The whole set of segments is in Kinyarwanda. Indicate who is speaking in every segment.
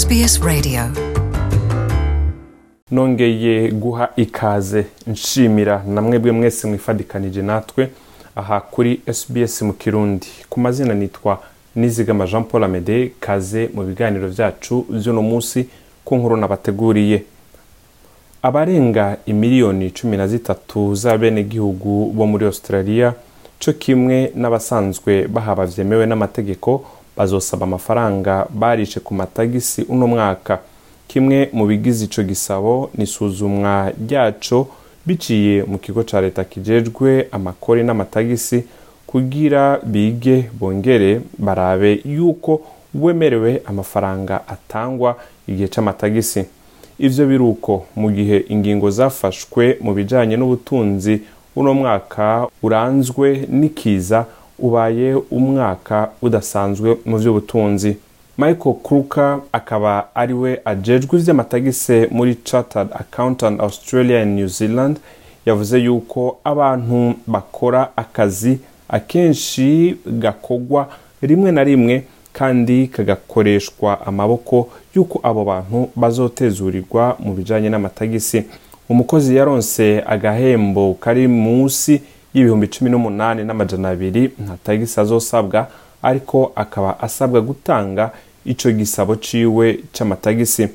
Speaker 1: SBS Radio.
Speaker 2: Nongeye guha ikaze nshimira na mwebwe mwese mwifadikanije natwe aha kuri sbs mu kirundi. Ku mazina nitwa nizigama jean paul amede kaze mu biganiro byacu by'uno munsi ku nkuru nabateguriye. Abarenga imiliyoni cumi na zitatu z'abenegihugu bo muri australia cyo kimwe n'abasanzwe bahaba byemewe n'amategeko bazosaba amafaranga barishe ku matagisi uno mwaka. Kimwe mu bigize ico gisabo ni isuzumwa ryaco biciye mu kigo ca leta kijejwe amakori n'amatagisi kugira bige bongere barabe yuko wemerewe amafaranga atangwa igihe c'amatagisi. Ivyo biruko mu gihe ingingo zafashwe mu bijanye n'ubutunzi uno mwaka uranzwe n'ikiza ubaye umwaka udasanzwe mu by'ubutunzi. Michael kruka akaba ari we ajejwe ivy'amatagise muri chartered accountant australia and new zealand. Yavuze yuko abantu bakora akazi akenshi gakogwa rimwe na rimwe kandi kagakoreshwa amaboko y'uko abo bantu bazotezurirwa mu bijanye n'amatagisi. Umukozi yaronse agahembo kari munsi y'ibihumbi cumi n'umunani n'amajana abiri nta tagisi azosabwa ariko akaba asabwa gutanga ico gisabo ciwe c'amatagisi.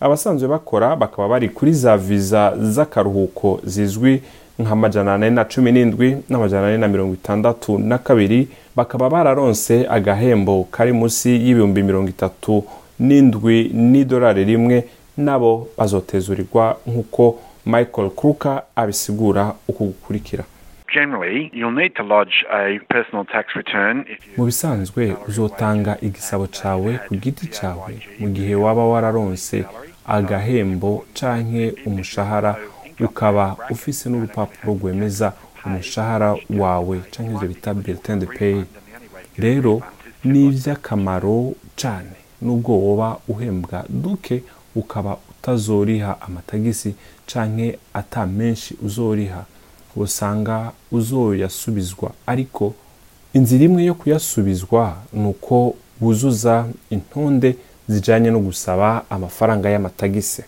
Speaker 2: Abasanzwe bakora bakaba bari kuri za viza z'akaruhuko zizwi nk'amajana ane na cumi n'indwi n'amajana ane na mirongo itandatu na kabiri bakaba bararonse agahembo kari munsi y'ibihumbi mirongo itatu n'indwi n'idolari rimwe nabo bazotezurirwa nk'uko michael kruka abisigura uku gukurikira. Mu bisanzwe uzotanga igisabo cawe ku giti cawe. Mu gihe waba wararonse agahembo canke umushahara ukaba ufise n'urupapuro rwemeza umushahara wawe canke ivyo bita bulletin de paye rero ni ivy'akamaro cane nubwo woba uhembwa duke ukaba utazoriha amatagisi canke ata menshi uzoriha. Usanga uzoyasubizwa ariko inzira imwe yo kuyasubizwa ni uko wuzuza intonde zijanye no gusaba amafaranga y'amatagisi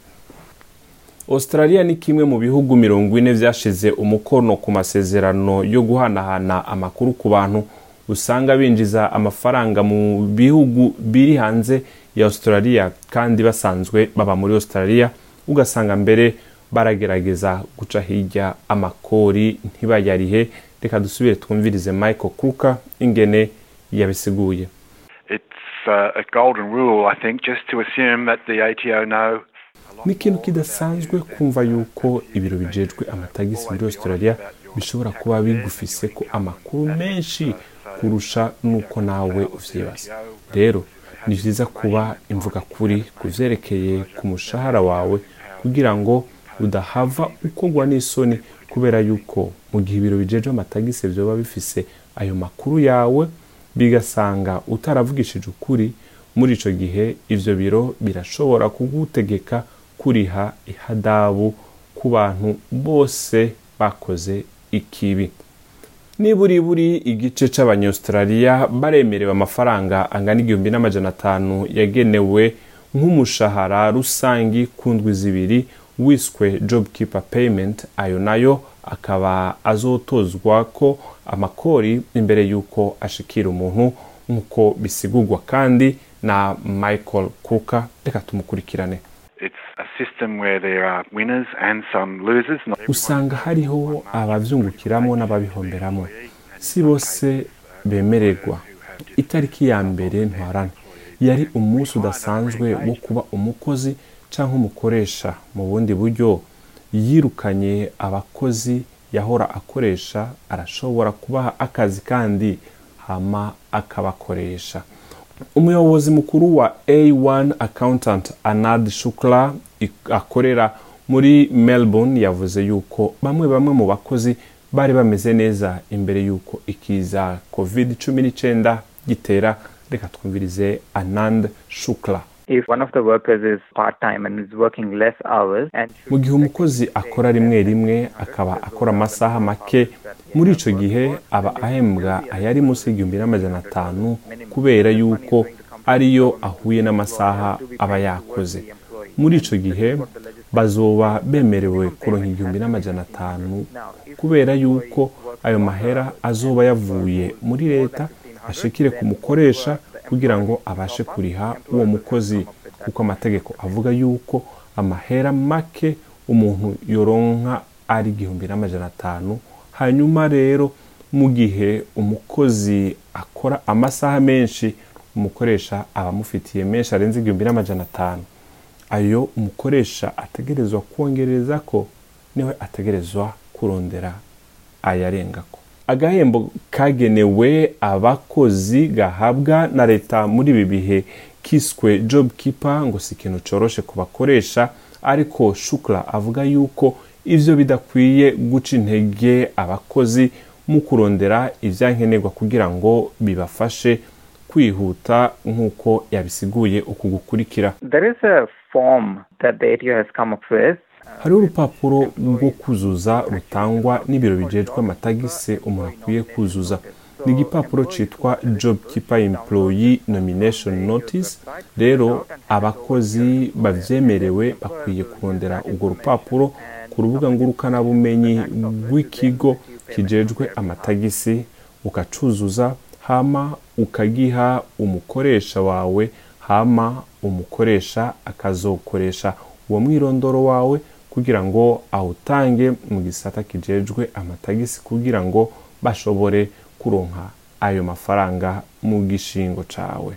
Speaker 2: australia ni kimwe mu bihugu mirongo ine vyashize umukono ku masezerano yo guhanahana amakuru ku bantu. Usanga binjiza amafaranga mu bihugu biri hanze ya australia kandi basanzwe baba muri australia. Ugasanga mbere baragerageza guca hirya amakori ntibayarihe. Reka dusubire twumvirize michael kruka ingene yabisiguye.
Speaker 3: Uh,
Speaker 2: ni ikintu kidasanzwe kumva yuko ibiro bijejwe amatagisi muri australia bishobora kuba bigufise ko amakuru menshi kurusha nuko nawe uvyibaza rero ni vyiza kuba imvuga kuri ku vyerekeye ku mushahara wawe kugira ngo udahava ukogwa n'isoni kubera yuko mu gihe ibiro bijejwe amatagisi vyoba bifise ayo makuru yawe bigasanga utaravugishije ukuri muri ico gihe ivyo biro birashobora kugutegeka kuriha ihadabu ku bantu bose bakoze ikibi. Niburi buri igice c'abanyaustralia baremerewe amafaranga angana igihumbi n'amajana atanu yagenewe nk'umushahara rusangi ku ndwi zibiri wiswe job keeper payment ayo na yo akaba azotozwa ko amakori imbere y'uko ashikira umuntu nk'uko bisigurwa kandi na michael kuka reka tumukurikirane. Usanga hariho abavyungukiramo n'ababihomberamo. si bose bemererwa. itariki ya mbere ntwarane yari umunsi udasanzwe wo kuba umukozi cyangwa umukoresha mu bundi buryo yirukanye abakozi yahora akoresha arashobora kubaha akazi kandi hama akabakoresha. Umuyobozi mukuru wa a1 accountant anad shukla akorera muri melbourne yavuze yuko bamwe bamwe mu bakozi bari bameze neza imbere y'uko ikiza covid 19 gitera. Reka twumvirize anand shukla.
Speaker 4: If one of the workers is part time and is working less hours and
Speaker 2: mu gihe umukozi akora rimwe rimwe akaba akora amasaha make muri ico gihe aba ahembwa ayari munsi y'igihumbi n'amajana atanu kubera yuko ariyo ahuye n'amasaha aba yakoze. Muri icyo gihe bazoba bemerewe kuronka igihumbi n'amajana atanu kubera yuko ayo mahera azoba yavuye muri leta ashikire ku mukoresha kugira ngo abashe kuriha uwo mukozi kuko amategeko avuga yuko amahera make umuntu yoronka ari igihumbi n'amajana atanu. Hanyuma rero mu gihe umukozi akora amasaha menshi umukoresha aba amufitiye menshi arenze igihumbi n'amajana atanu. Ayo umukoresha ategerezwa kongereza ko ni we ategerezwa kurondera ayarengako. Agahembo kagenewe abakozi gahabwa na leta muri ibi bihe kiswe job keeper ngo si ikintu coroshe ku bakoresha ariko shukra avuga yuko ivyo bidakwiye guca intege abakozi mu kurondera ivyankenerwa kugira ngo bibafashe kwihuta nk'uko yabisiguye uku gukurikira
Speaker 4: There is a form that the has come up with.
Speaker 2: Hariho urupapuro rwo kuzuza rutangwa n'ibiro bijejwe amatagisi umuntu akwiye kuzuza. Ni igipapuro cyitwa job keeper employee nomination notice. Rero abakozi babyemerewe bakwiye kurondera urwo rupapuro ku rubuga ngurukanabumenyi rw'ikigo kijejwe amatagisi. Ukacuzuza hama ukagiha umukoresha wawe hama umukoresha akazokoresha uwo mwirondoro wawe kugira ngo awutange mu gisata kijejwe amatagisi kugira ngo bashobore kuronka ayo mafaranga mu gishingo cawe.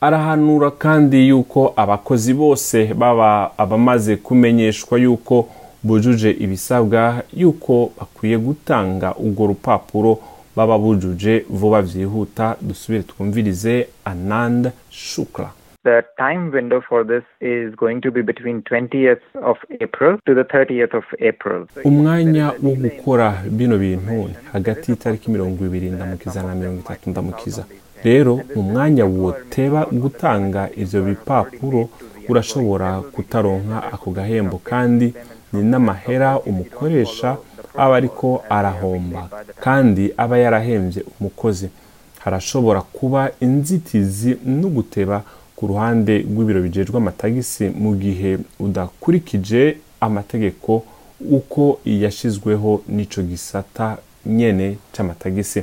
Speaker 2: Arahanura kandi yuko abakozi bose baba abamaze kumenyeshwa yuko bujuje ibisabwa yuko bakwiye gutanga urwo rupapuro baba bujuje vuba byihuta dusubire twumvirize anand shukra
Speaker 4: The time window for this is going to be between 20th of April to the 30th of April.
Speaker 2: umwanya wo gukora bino bintu hagati y'itariki mirongo ibiri ndamukiza na mirongo itatu ndamukiza rero mu mwanya woteba gutanga ivyo bipapuro urashobora kutaronka ako gahembo kandi ni n'amahera umukoresha aba ariko arahomba kandi aba yarahembye umukozi harashobora kuba inzitizi no guteba ku ruhande rw'ibiro bijejwe amatagisi mu gihe udakurikije amategeko uko yashyizweho n'ico gisata nyene c'amatagisi.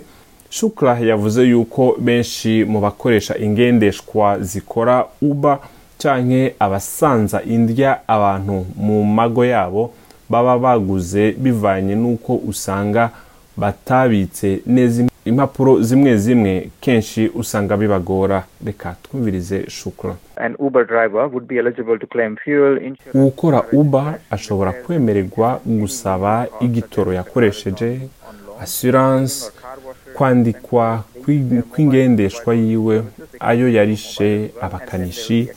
Speaker 2: Shukra yavuze yuko benshi mu bakoresha ingendeshwa zikora uba canke abasanza indya abantu mu mago yabo baba baguze bivanye n'uko usanga batabitse neza impapuro zimwe zimwe kenshi usanga bibagora reka twumvirize shukra
Speaker 4: An Uber driver would be eligible to claim fuel insurance.
Speaker 2: ukora uba ashobora kwemererwa gusaba igitoro yakoresheje assurance kwandikwa kw'i- kw'ingendeshwa yiwe ayo yarishe abakanishi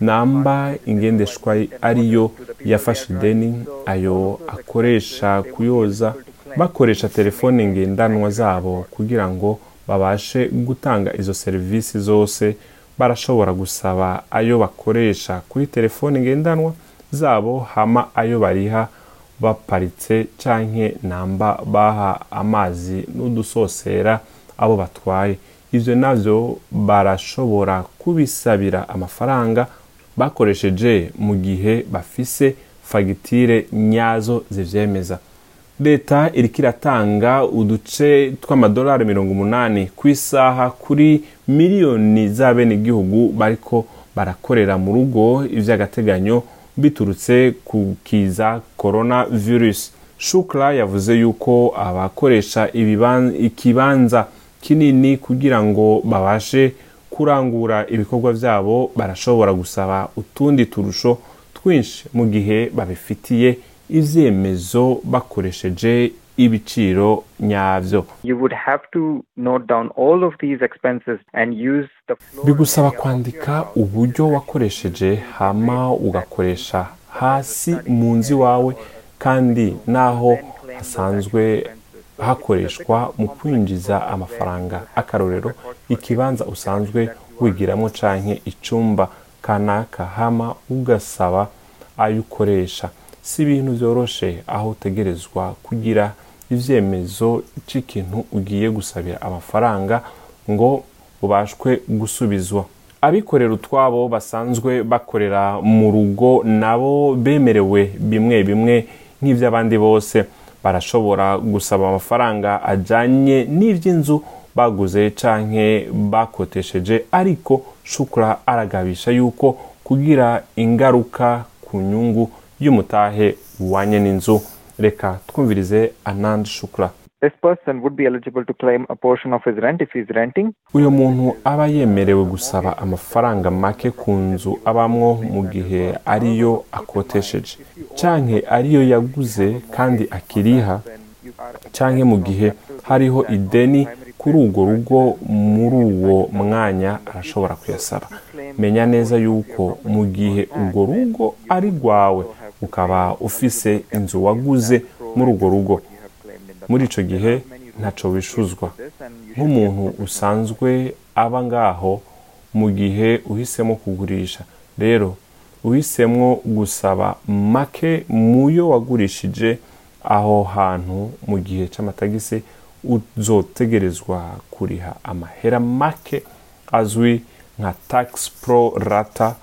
Speaker 2: namba ingendeshwa ariyo yafashe ideni ayo akoresha kuyoza bakoresha telefone ngendanwa zabo kugira ngo babashe gutanga izo serivisi zose. Barashobora gusaba ayo bakoresha kuri telefone ngendanwa zabo hama ayo bariha baparitse canke namba baha amazi n'udusosera abo batwaye. Ivyo navyo barashobora kubisabira amafaranga bakoresheje mu gihe bafise fagitire nyazo zivyemeza. Leta iriko iratanga uduce tw'amadolari mirongo umunani ku isaha kuri miliyoni z'abenegihugu bariko barakorera mu rugo ivy'agateganyo biturutse ku kiza corona virus shukra yavuze yuko abakoresha ikibanza kinini kugira ngo babashe kurangura ibikorwa vyabo barashobora gusaba utundi turusho twinshi mu gihe babifitiye ivyemezo bakoresheje ibiciro
Speaker 4: floor
Speaker 2: bigusaba kwandika uburyo wakoresheje hama ugakoresha hasi mu nzu iwawe kandi n'aho hasanzwe hakoreshwa mu kwinjiza amafaranga akarorero ikibanza usanzwe wigiramo canke icumba kanaka hama ugasaba ayo ukoresha. Si ibintu vyoroshe aho utegerezwa kugira ivyemezo c'ikintu ugiye gusabira amafaranga ngo ubashwe gusubizwa. Abikorera utwabo basanzwe bakorera mu rugo nabo bemerewe bimwe bimwe nk'iby'abandi bose. Barashobora gusaba amafaranga ajyanye n'iby'inzu baguze canke bakotesheje ariko shukura aragabisha yuko kugira ingaruka ku nyungu y'umutahe wanye n'inzu. Reka twumvirize anand shukura
Speaker 4: This person would be eligible to claim a portion of his rent if he's renting.
Speaker 2: uyu muntu aba yemerewe gusaba amafaranga make ku nzu abamwo mu gihe ariyo akotesheje canke ariyo yaguze kandi akiriha. Canke mu gihe hariho ideni kuri urwo rugo muri uwo mwanya arashobora kuyasaba. Menya neza yuko mu gihe urwo rugo ari rwawe ukaba ufise inzu waguze muri urwo rugo. Muri icyo gihe ntacyo wishuzwa nk'umuntu usanzwe aba ngaho mu gihe uhisemo kugurisha. Rero uhisemo gusaba make mu yo wagurishije aho hantu mu gihe cy'amatagisi uzotegerezwa kuriha amahera make azwi nka tax pro rata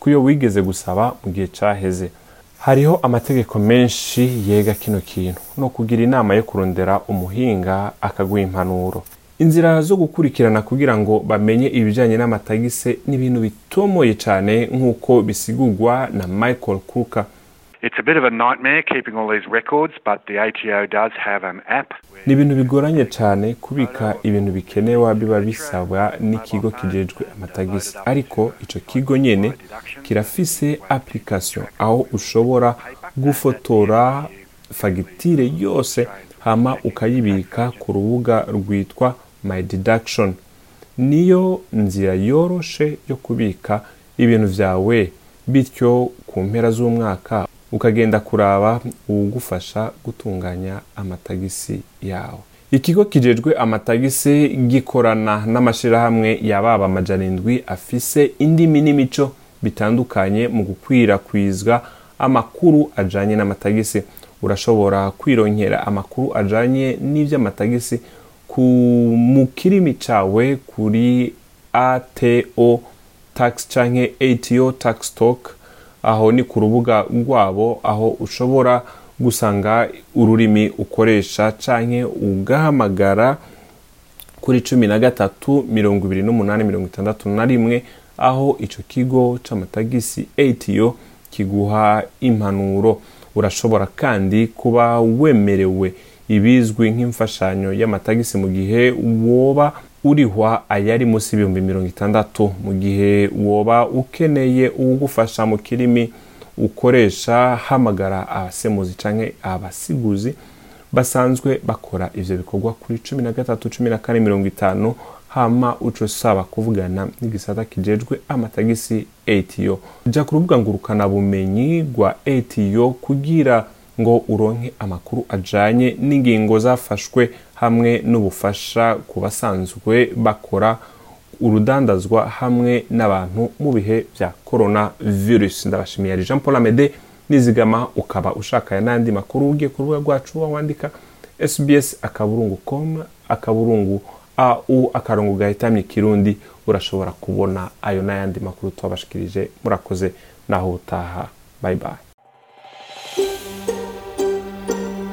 Speaker 2: kuyo wigeze gusaba mu gihe cyaheze hariho amategeko menshi yega kino kintu. No kugira inama yo kurondera umuhinga akaguha impanuro. Inzira zo gukurikirana kugira ngo bamenye ibijyanye n'amatagise ni ibintu bitomoye cyane nk'uko bisigurwa na michael kuka ni ibintu bigoranye cyane kubika ibintu bikenewe biba bisabwa n'ikigo kijejwe amatagisi. Ariko icyo kigo nyine kirafise application aho ushobora gufotora fagitire yose hama ukayibika ku rubuga rwitwa my deduction. Niyo nzira yoroshe yo kubika ibintu byawe bityo ku mpera z'umwaka ukagenda kuraba uwugufasha gutunganya amatagisi yawe. Ikigo kijejwe amatagisi gikorana n'amashyirahamwe yababa amajana indwi afise indimi n'imico bitandukanye mu gukwirakwizwa amakuru ajanye n'amatagisi. Urashobora kwironkera amakuru ajanye n'ivy'amatagisi ku mu kirimi cawe kuri ato tax canke ato tax talk aho ni ku rubuga rwabo aho ushobora gusanga ururimi ukoresha canke ugahamagara kuri cumi na gatatu mirongo ibiri n'umunani mirongo itandatu na rimwe aho ico kigo c'amatagisi ato kiguha impanuro. Urashobora kandi kuba wemerewe ibizwi nk'imfashanyo y'amatagisi mu gihe woba urihwa ayari munsi y'ibihumbi mirongo itandatu mu gihe woba ukeneye uwugufasha mu kirimi ukoresha hamagara abasemuzi canke abasiguzi basanzwe bakora ivyo bikorwa kuri cumi na gatatu cumi na kane mirongo itanu hama uco usaba kuvugana n'igisata kijejwe amatagisi ATO ja ku rubuga ngurukana bumenyi rwa ATO kugira ngo uronke amakuru ajanye n'ingingo zafashwe hamwe n'ubufasha ku basanzwe bakora urudandazwa hamwe n'abantu mu bihe bya corona virus ndabashimiye Jean Paul Amede nizigama ukaba ushaka n'andi makuru. Ugiye ku rubuga rwacu wandika sbs akaburungu com akaburungu au akarongo gahitamye kirundi. Urashobora kubona ayo n'ayandi makuru twabashikirije murakoze naho utaha. Bye.